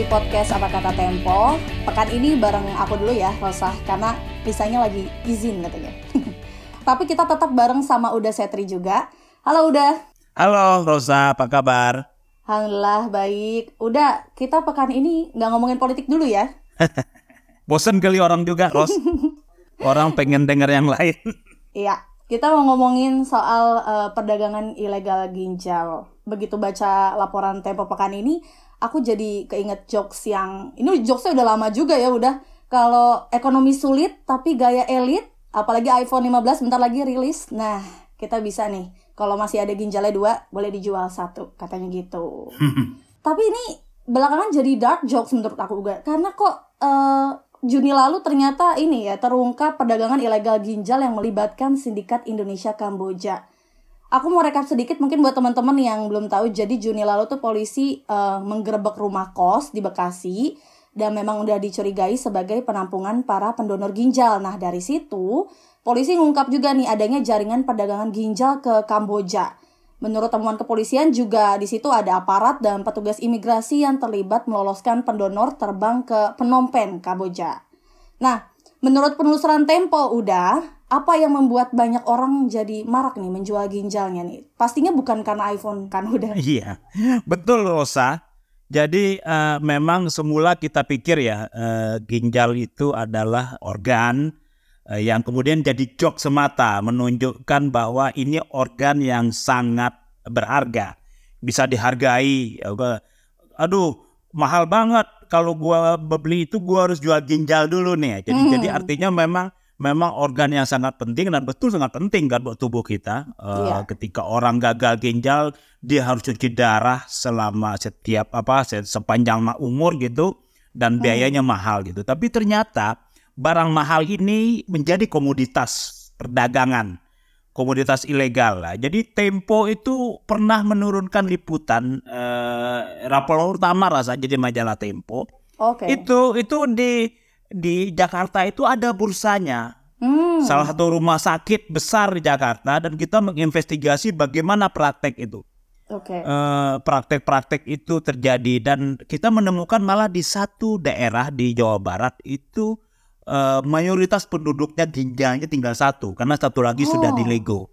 di podcast Apa Kata Tempo. Pekan ini bareng aku dulu ya, Rosa, karena Risanya lagi izin katanya. Tapi kita tetap bareng sama Uda Setri juga. Halo Uda. Halo Rosa, apa kabar? Alhamdulillah baik. Udah, kita pekan ini nggak ngomongin politik dulu ya. Bosen kali orang juga, Ros. orang pengen denger yang lain. Iya, kita mau ngomongin soal uh, perdagangan ilegal ginjal. Begitu baca laporan Tempo pekan ini, aku jadi keinget jokes yang ini jokesnya udah lama juga ya udah. Kalau ekonomi sulit tapi gaya elit, apalagi iPhone 15 bentar lagi rilis. Nah, kita bisa nih. Kalau masih ada ginjalnya dua, boleh dijual satu, katanya gitu. tapi ini belakangan jadi dark jokes menurut aku juga. Karena kok uh, Juni lalu ternyata ini ya terungkap perdagangan ilegal ginjal yang melibatkan sindikat Indonesia Kamboja. Aku mau rekap sedikit mungkin buat teman-teman yang belum tahu. Jadi Juni lalu tuh polisi uh, menggerebek rumah kos di Bekasi dan memang udah dicurigai sebagai penampungan para pendonor ginjal. Nah dari situ polisi mengungkap juga nih adanya jaringan perdagangan ginjal ke Kamboja. Menurut temuan kepolisian juga di situ ada aparat dan petugas imigrasi yang terlibat meloloskan pendonor terbang ke Phnom Penh, Kamboja. Nah, menurut penelusuran Tempo udah, apa yang membuat banyak orang jadi marak nih menjual ginjalnya nih? Pastinya bukan karena iPhone kan udah. Iya, betul Rosa. Jadi uh, memang semula kita pikir ya uh, ginjal itu adalah organ Eh, yang kemudian jadi jok semata menunjukkan bahwa ini organ yang sangat berharga bisa dihargai aduh mahal banget kalau gua beli itu gua harus jual ginjal dulu nih jadi hmm. jadi artinya memang memang organ yang sangat penting dan betul sangat penting kan buat tubuh kita uh, yeah. ketika orang gagal ginjal dia harus cuci darah selama setiap apa sepanjang umur gitu dan hmm. biayanya hmm. mahal gitu tapi ternyata barang mahal ini menjadi komoditas perdagangan, komoditas ilegal. Lah. Jadi Tempo itu pernah menurunkan liputan eh, rapor utama rasa jadi majalah Tempo. Oke. Okay. Itu itu di di Jakarta itu ada bursanya. Hmm. Salah satu rumah sakit besar di Jakarta dan kita menginvestigasi bagaimana praktek itu. Okay. Uh, praktek-praktek itu terjadi dan kita menemukan malah di satu daerah di Jawa Barat itu uh, mayoritas penduduknya ginjalnya tinggal satu karena satu lagi oh. sudah dilego.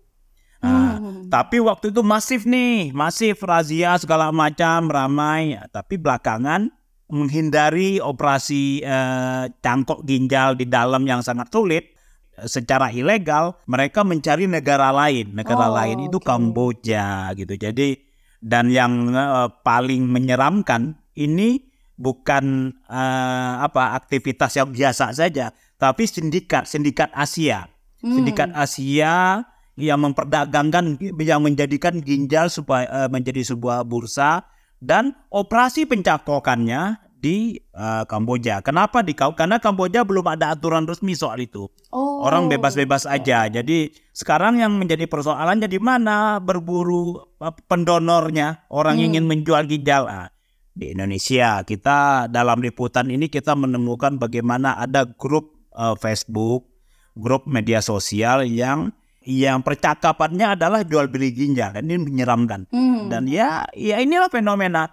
Nah, hmm. Tapi waktu itu masif nih, masif razia segala macam ramai. Tapi belakangan menghindari operasi uh, cangkok ginjal di dalam yang sangat sulit secara ilegal, mereka mencari negara lain. Negara oh, lain itu okay. Kamboja gitu. Jadi dan yang uh, paling menyeramkan ini bukan uh, apa aktivitas yang biasa saja, tapi sindikat sindikat Asia, hmm. sindikat Asia yang memperdagangkan yang menjadikan ginjal supaya uh, menjadi sebuah bursa dan operasi pencakokannya di uh, Kamboja. Kenapa di Karena Kamboja belum ada aturan resmi soal itu. Oh. Orang bebas-bebas aja. Jadi sekarang yang menjadi persoalan jadi mana berburu pendonornya, orang hmm. ingin menjual ginjal. Ah, di Indonesia. Kita dalam liputan ini kita menemukan bagaimana ada grup uh, Facebook, grup media sosial yang yang percakapannya adalah jual beli ginjal. Ini menyeramkan. Hmm. Dan ya ya inilah fenomena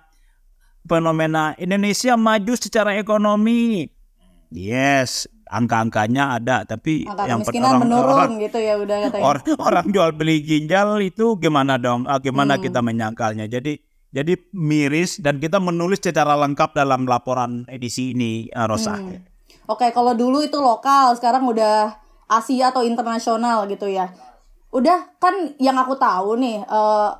fenomena Indonesia maju secara ekonomi. Yes, angka-angkanya ada tapi Angka yang orang, menurun orang, gitu ya udah katanya. Orang, orang jual beli ginjal itu gimana dong? Ah, gimana hmm. kita menyangkalnya? Jadi jadi miris dan kita menulis secara lengkap dalam laporan edisi ini, uh, Rosa. Hmm. Oke, kalau dulu itu lokal, sekarang udah Asia atau internasional gitu ya. Udah kan yang aku tahu nih, uh,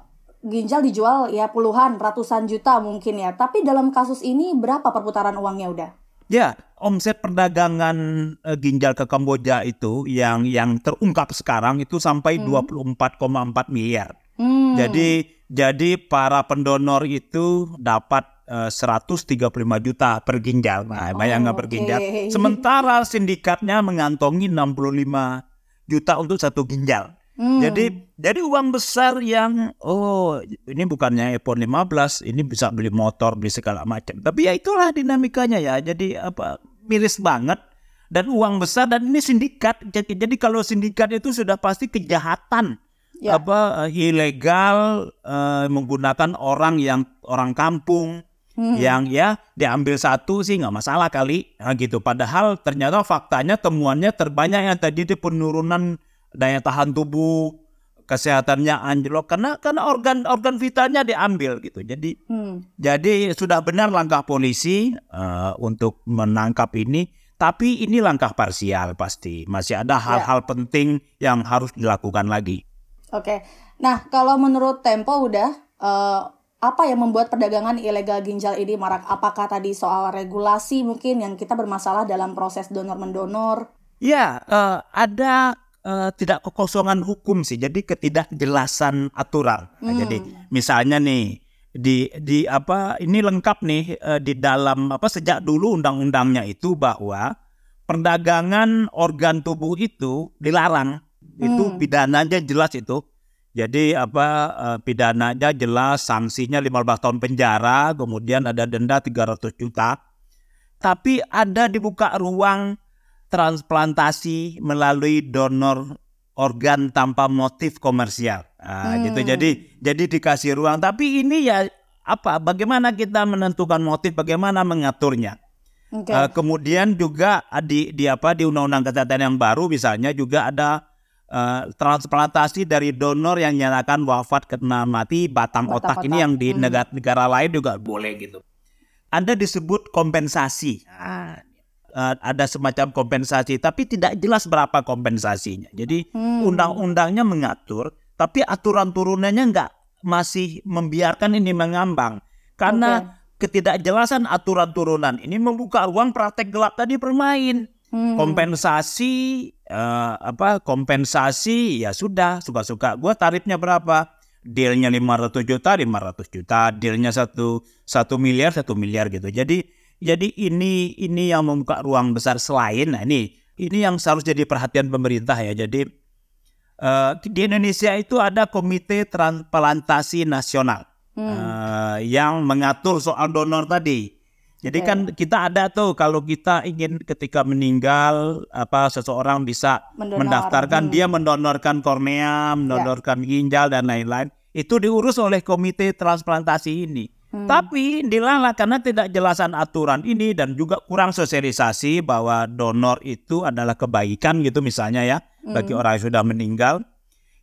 ginjal dijual ya puluhan, ratusan juta mungkin ya. Tapi dalam kasus ini berapa perputaran uangnya udah? Ya, omset perdagangan uh, ginjal ke Kamboja itu yang yang terungkap sekarang itu sampai hmm. 24,4 miliar. Hmm. Jadi jadi para pendonor itu dapat uh, eh, 135 juta per ginjal. Nah, bayangkan oh, per ginjal. Sementara sindikatnya mengantongi 65 juta untuk satu ginjal. Hmm. Jadi jadi uang besar yang oh ini bukannya iPhone 15, ini bisa beli motor, beli segala macam. Tapi ya itulah dinamikanya ya. Jadi apa miris banget dan uang besar dan ini sindikat. Jadi, jadi kalau sindikat itu sudah pasti kejahatan ya. apa uh, ilegal uh, menggunakan orang yang orang kampung. Hmm. yang ya diambil satu sih nggak masalah kali. Nah, gitu. Padahal ternyata faktanya temuannya terbanyak yang tadi itu penurunan daya tahan tubuh kesehatannya anjlok. Karena karena organ organ vitalnya diambil gitu. Jadi Hmm. jadi sudah benar langkah polisi eh, untuk menangkap ini. Tapi ini langkah parsial pasti. Masih ada hal-hal penting yang harus dilakukan lagi Oke. Nah, kalau menurut Tempo udah eh, apa yang membuat perdagangan ilegal ginjal ini marak? Apakah tadi soal regulasi mungkin yang kita bermasalah dalam proses donor mendonor? Ya, eh, ada eh, tidak kekosongan hukum sih. Jadi ketidakjelasan aturan. Nah, Hmm. Jadi misalnya nih di di apa ini lengkap nih eh, di dalam apa sejak dulu undang-undangnya itu bahwa perdagangan organ tubuh itu dilarang. Itu Hmm. pidananya jelas itu. Jadi apa eh, pidananya jelas sanksinya 15 tahun penjara, kemudian ada denda 300 juta. Tapi ada dibuka ruang transplantasi melalui donor organ tanpa motif komersial. Nah, Hmm. gitu. Jadi jadi dikasih ruang. Tapi ini ya apa? Bagaimana kita menentukan motif? Bagaimana mengaturnya? Oke. Eh, kemudian juga di di apa di undang-undang kesehatan yang baru misalnya juga ada eh, transplantasi dari donor yang nyatakan wafat karena mati batang, Batang otak, ini otak. yang di Hmm. negara-negara lain juga boleh gitu. Ada disebut kompensasi. Ah, eh, ada semacam kompensasi tapi tidak jelas berapa kompensasinya. Jadi Hmm. undang-undangnya mengatur tapi aturan turunannya nggak masih membiarkan ini mengambang karena ketidakjelasan aturan turunan ini membuka ruang praktek gelap tadi bermain Hmm. kompensasi eh, apa kompensasi ya sudah suka-suka gua tarifnya berapa dealnya 500 juta 500 juta dealnya satu satu miliar satu miliar gitu jadi jadi ini ini yang membuka ruang besar selain nah ini ini yang seharus jadi perhatian pemerintah ya jadi eh, di Indonesia itu ada komite transplantasi nasional Hmm. eh, yang mengatur soal donor tadi. Jadi Oke. kan kita ada tuh kalau kita ingin ketika meninggal apa seseorang bisa Mendonor. mendaftarkan Hmm. dia mendonorkan kornea, mendonorkan ginjal dan lain-lain. Itu diurus oleh komite transplantasi ini. Hmm. Tapi dilarang karena tidak jelasan aturan ini dan juga kurang sosialisasi bahwa donor itu adalah kebaikan gitu misalnya ya bagi Hmm. orang yang sudah meninggal.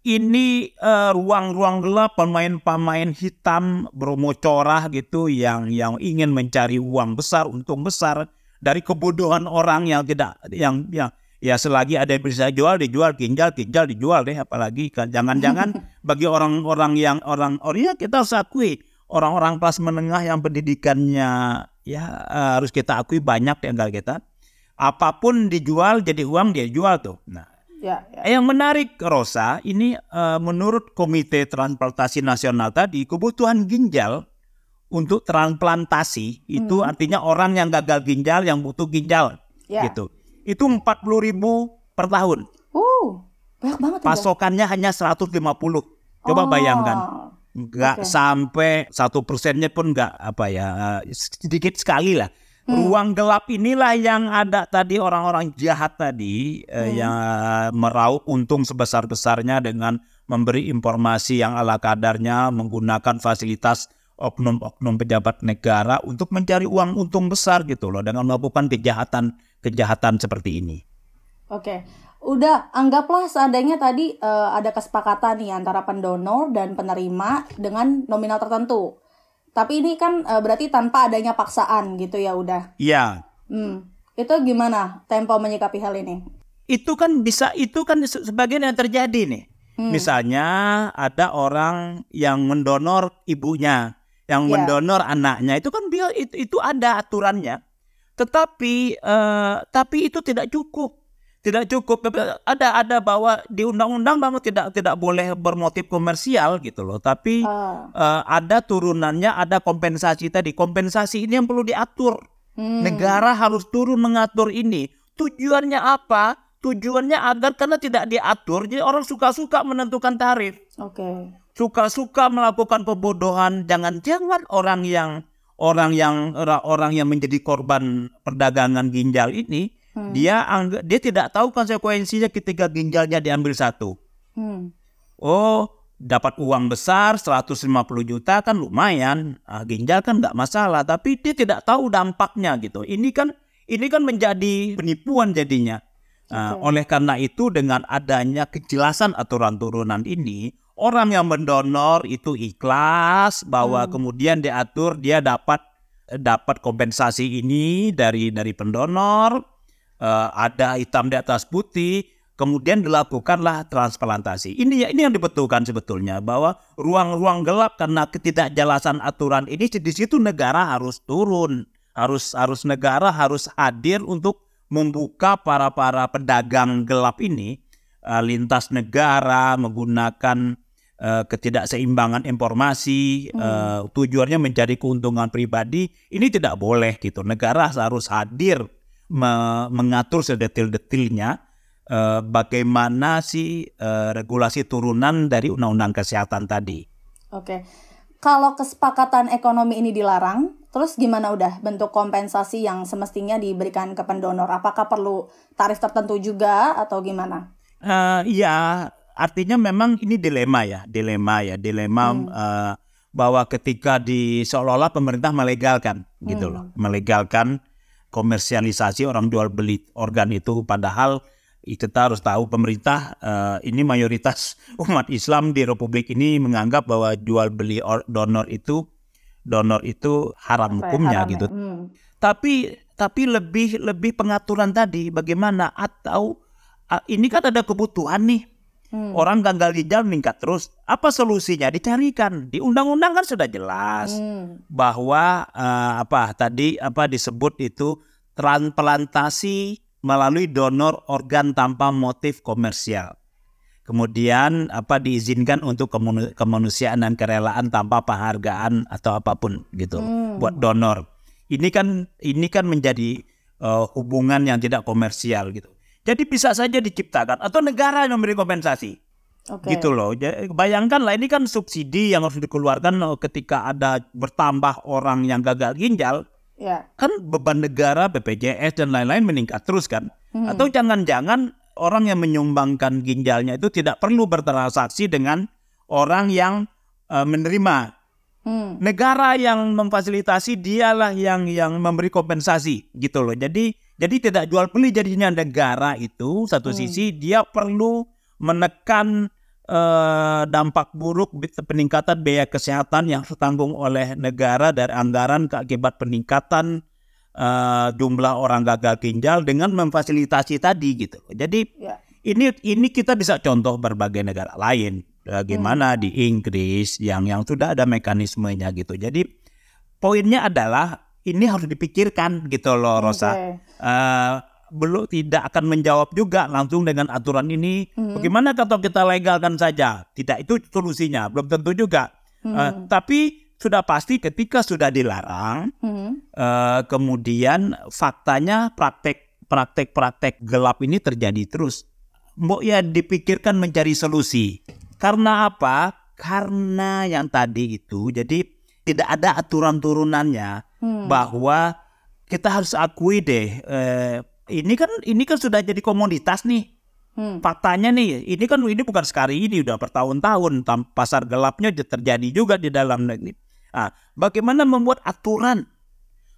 Ini eh, ruang-ruang gelap pemain-pemain hitam bromo corah gitu yang yang ingin mencari uang besar, untung besar dari kebodohan orang yang tidak yang yang ya selagi ada yang bisa jual dijual ginjal ginjal dijual deh apalagi kan. Jangan-jangan bagi orang-orang yang orang oh ya kita harus akui orang-orang kelas menengah yang pendidikannya ya eh, harus kita akui banyak di antara kita. Apa pun dijual jadi uang dia jual tuh. Nah Ya, ya. yang menarik Rosa ini eh, menurut Komite Transplantasi Nasional tadi kebutuhan ginjal untuk transplantasi itu Hmm. artinya orang yang gagal ginjal yang butuh ginjal Ya. gitu itu 40.000 ribu per tahun Uh, banyak banget ya. pasokannya hanya 150 coba Oh, bayangkan nggak Oke. sampai satu persennya pun nggak apa ya eh, sedikit sekali lah Hmm. ruang gelap inilah yang ada tadi orang-orang jahat tadi eh, Hmm. yang meraup untung sebesar besarnya dengan memberi informasi yang ala kadarnya menggunakan fasilitas oknum-oknum pejabat negara untuk mencari uang untung besar gitu loh dengan melakukan kejahatan kejahatan seperti ini. Oke, udah anggaplah seandainya tadi eh, ada kesepakatan nih antara pendonor dan penerima dengan nominal tertentu. Tapi ini kan eh, berarti tanpa adanya paksaan gitu ya udah. Iya, Hmm. Itu gimana Tempo menyikapi hal ini? itu kan bisa itu kan se- sebagian yang terjadi nih. Hmm. Misalnya ada orang yang mendonor ibunya, yang Ya. mendonor anaknya, itu kan dia itu, itu ada aturannya. Tetapi eh, tapi itu tidak cukup. Tidak cukup. Ada ada bahwa di undang-undang bahwa tidak tidak boleh bermotif komersial gitu loh. Tapi Ah. eh, ada turunannya, ada kompensasi tadi. Kompensasi ini yang perlu diatur. Hmm. Negara harus turun mengatur ini. Tujuannya apa? Tujuannya agar karena tidak diatur, jadi orang suka-suka menentukan tarif, Oke. suka-suka melakukan pembodohan. Jangan-jangan orang yang orang yang orang yang menjadi korban perdagangan ginjal ini, Hmm. dia angg- dia tidak tahu konsekuensinya ketika ginjalnya diambil satu. Hmm. Oh, dapat uang besar 150 juta kan lumayan ah, ginjal kan nggak masalah tapi dia tidak tahu dampaknya gitu ini kan ini kan menjadi penipuan jadinya Ah, oleh karena itu dengan adanya kejelasan aturan turunan ini orang yang mendonor itu ikhlas bahwa kemudian diatur dia dapat dapat kompensasi ini dari dari pendonor eh, ada hitam di atas putih kemudian dilakukanlah transplantasi. Ini ini yang dibetulan sebetulnya bahwa ruang-ruang gelap karena ketidakjelasan aturan ini di situ negara harus turun. Harus harus negara harus hadir untuk membuka para para pedagang gelap ini eh, lintas negara menggunakan eh, ketidakseimbangan informasi eh, tujuannya mencari keuntungan pribadi. Ini tidak boleh gitu. Negara harus hadir me- mengatur sedetil-detilnya eh, bagaimana sih eh, regulasi turunan dari undang-undang kesehatan tadi Oke. Kalau kesepakatan ekonomi ini dilarang, terus gimana udah bentuk kompensasi yang semestinya diberikan ke pendonor? Apakah perlu tarif tertentu juga atau gimana? Iya, artinya memang ini dilema ya, dilema ya, dilema eh, bahwa ketika di seolah-olah pemerintah melegalkan gitu loh, melegalkan komersialisasi orang jual beli organ itu, padahal kita harus tahu pemerintah eh, ini mayoritas umat Islam di Republik ini menganggap bahwa jual beli or- donor itu donor itu haram Apa ya, hukumnya ya? gitu Hmm. tapi tapi lebih lebih pengaturan tadi bagaimana atau ah, ini kan ada kebutuhan nih Hmm. orang gagal ginjal meningkat terus apa solusinya dicarikan di undang-undang kan sudah jelas Hmm. bahwa eh, apa tadi apa disebut itu transplantasi melalui donor organ tanpa motif komersial kemudian apa diizinkan untuk kemanu- kemanusiaan dan kerelaan tanpa penghargaan atau apa pun gitu Hmm. buat donor. Ini kan ini kan menjadi eh, hubungan yang tidak komersial gitu. Jadi bisa saja diciptakan atau negara yang memberi kompensasi Oke. gitu loh. Ja- Bayangkanlah ini kan subsidi yang harus dikeluarkan eh, ketika ada bertambah orang yang gagal ginjal Ya. kan beban negara BPJS dan lain-lain meningkat terus kan Hmm. atau jangan-jangan orang yang menyumbangkan ginjalnya itu tidak perlu bertransaksi dengan orang yang eh, menerima Hmm. negara yang memfasilitasi dialah yang yang memberi kompensasi gitu loh jadi jadi tidak jual beli jadinya. Negara itu satu sisi dia perlu menekan eh, dampak buruk peningkatan biaya kesehatan yang ditanggung oleh negara dari anggaran akibat peningkatan eh, jumlah orang gagal ginjal dengan memfasilitasi tadi gitu jadi Ya. ini ini kita bisa contoh berbagai negara lain. Bagaimana di Inggris yang yang sudah ada mekanismenya gitu. Jadi poinnya adalah ini harus dipikirkan gitu loh Rosa Oke. Eh, belum tidak akan menjawab juga langsung dengan aturan ini bagaimana kalau kita legalkan saja tidak itu solusinya belum tentu juga Eh, tapi sudah pasti ketika sudah dilarang Hmm. Eh, kemudian faktanya praktek praktek-praktek gelap ini terjadi terus. Mbok ya dipikirkan mencari solusi. Karena apa? Karena yang tadi itu jadi tidak ada aturan turunannya Hmm. bahwa kita harus akui deh eh, ini kan ini kan sudah jadi komoditas nih. Hmm. Faktanya nih, ini kan ini bukan sekali ini udah bertahun-tahun pasar gelapnya terjadi juga di dalam negeri. Nah, bagaimana membuat aturan?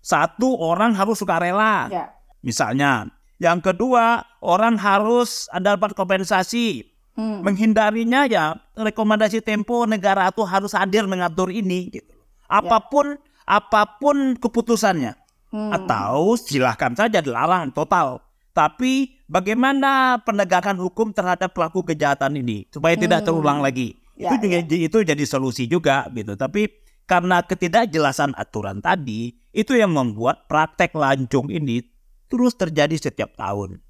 Satu orang harus sukarela, Ya. misalnya. Yang kedua, orang harus ada dapat kompensasi. Hmm. Menghindarinya ya rekomendasi Tempo negara itu harus hadir mengatur ini gitu. Apa pun apa pun keputusannya. Hmm. Atau silahkan saja dilarang total. Tapi bagaimana penegakan hukum terhadap pelaku kejahatan ini supaya tidak terulang lagi? Ya, itu juga itu jadi solusi juga gitu. Tapi karena ketidakjelasan aturan tadi itu yang membuat praktek lancung ini terus terjadi setiap tahun.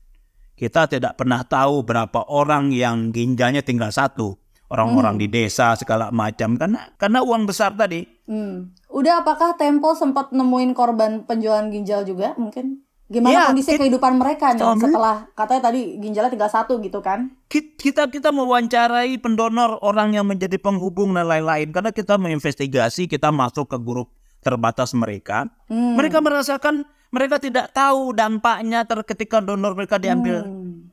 Kita tidak pernah tahu berapa orang yang ginjalnya tinggal satu, orang-orang di desa segala macam karena karena uang besar tadi. Hmm. Udah apakah Tempo sempat nemuin korban penjualan ginjal juga mungkin? Gimana Ya, kondisi kit- kehidupan mereka nih setelah katanya tadi ginjalnya tinggal satu gitu kan? Ki- kita kita mewawancarai pendonor orang yang menjadi penghubung dan lain-lain karena kita menginvestigasi kita masuk ke grup terbatas mereka Hmm. mereka merasakan mereka tidak tahu dampaknya ketika donor mereka diambil Hmm.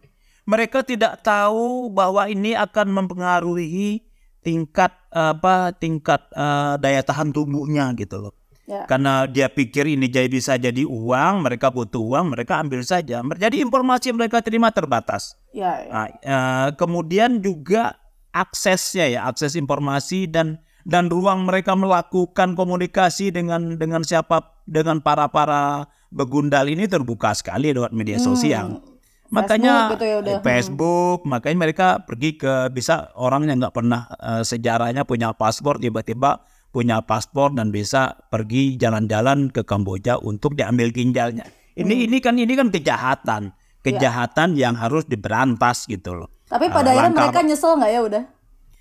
Mereka tidak tahu bahwa ini akan mempengaruhi tingkat apa tingkat uh, daya tahan tubuhnya gitu loh. Ya. Karena dia pikir ini jadi bisa jadi uang, mereka butuh uang, mereka ambil saja. Jadi informasi yang mereka terima terbatas. Ya, ya. Nah, uh, kemudian juga aksesnya ya, akses informasi dan dan ruang mereka melakukan komunikasi dengan dengan siapa dengan para para begundal ini terbuka sekali lewat media hmm. sosial. Hmm. Makanya Facebook, gitu ya udah. Facebook, hmm. makanya mereka pergi ke bisa orang yang nggak pernah uh, sejarahnya punya paspor tiba-tiba punya paspor dan bisa pergi jalan-jalan ke Kamboja untuk diambil ginjalnya. Ini hmm. ini kan ini kan kejahatan, ya. kejahatan ya. yang harus diberantas gitu loh. Tapi pada uh, akhirnya mereka nyesel nggak ya udah?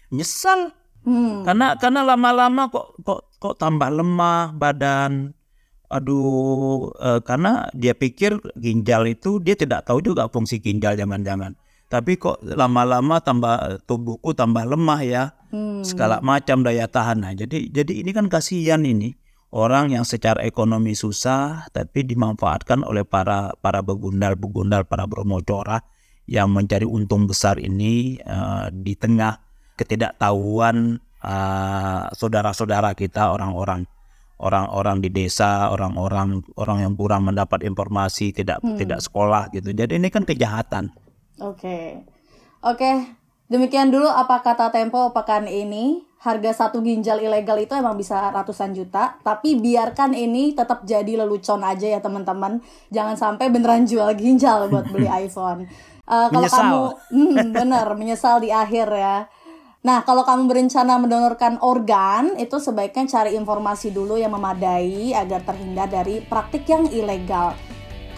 Nyesel. Hmm. Karena karena lama-lama kok kok kok tambah lemah badan. Aduh, uh, karena dia pikir ginjal itu dia tidak tahu juga fungsi ginjal jangan-jangan. Tapi kok lama-lama tambah tubuhku tambah lemah ya. Hmm. segala macam daya tahan. Nah jadi jadi ini kan kasihan ini. Orang yang secara ekonomi susah tapi dimanfaatkan oleh para para begundal-begundal para bromocora yang mencari untung besar ini uh, di tengah ketidaktahuan uh, saudara-saudara kita orang-orang orang-orang di desa, orang-orang orang yang kurang mendapat informasi, tidak hmm. tidak sekolah gitu. Jadi ini kan kejahatan. Oke. Oke, demikian dulu apa kata Tempo pekan ini. Harga satu ginjal ilegal itu emang bisa ratusan juta, tapi biarkan ini tetap jadi lelucon aja ya teman-teman. Jangan sampai beneran jual ginjal buat beli iPhone. Uh, kalau kamu, hmm, bener menyesal di akhir ya. Nah, kalau kamu berencana mendonorkan organ, itu sebaiknya cari informasi dulu yang memadai agar terhindar dari praktik yang ilegal.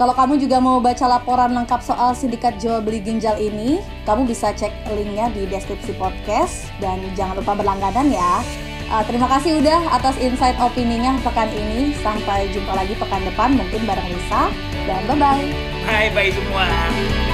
Kalau kamu juga mau baca laporan lengkap soal sindikat jual beli ginjal ini, kamu bisa cek linknya di deskripsi podcast dan jangan lupa berlangganan ya. Uh, terima kasih udah atas insight opininya pekan ini. Sampai jumpa lagi pekan depan mungkin bareng Lisa dan bye bye. Bye bye semua.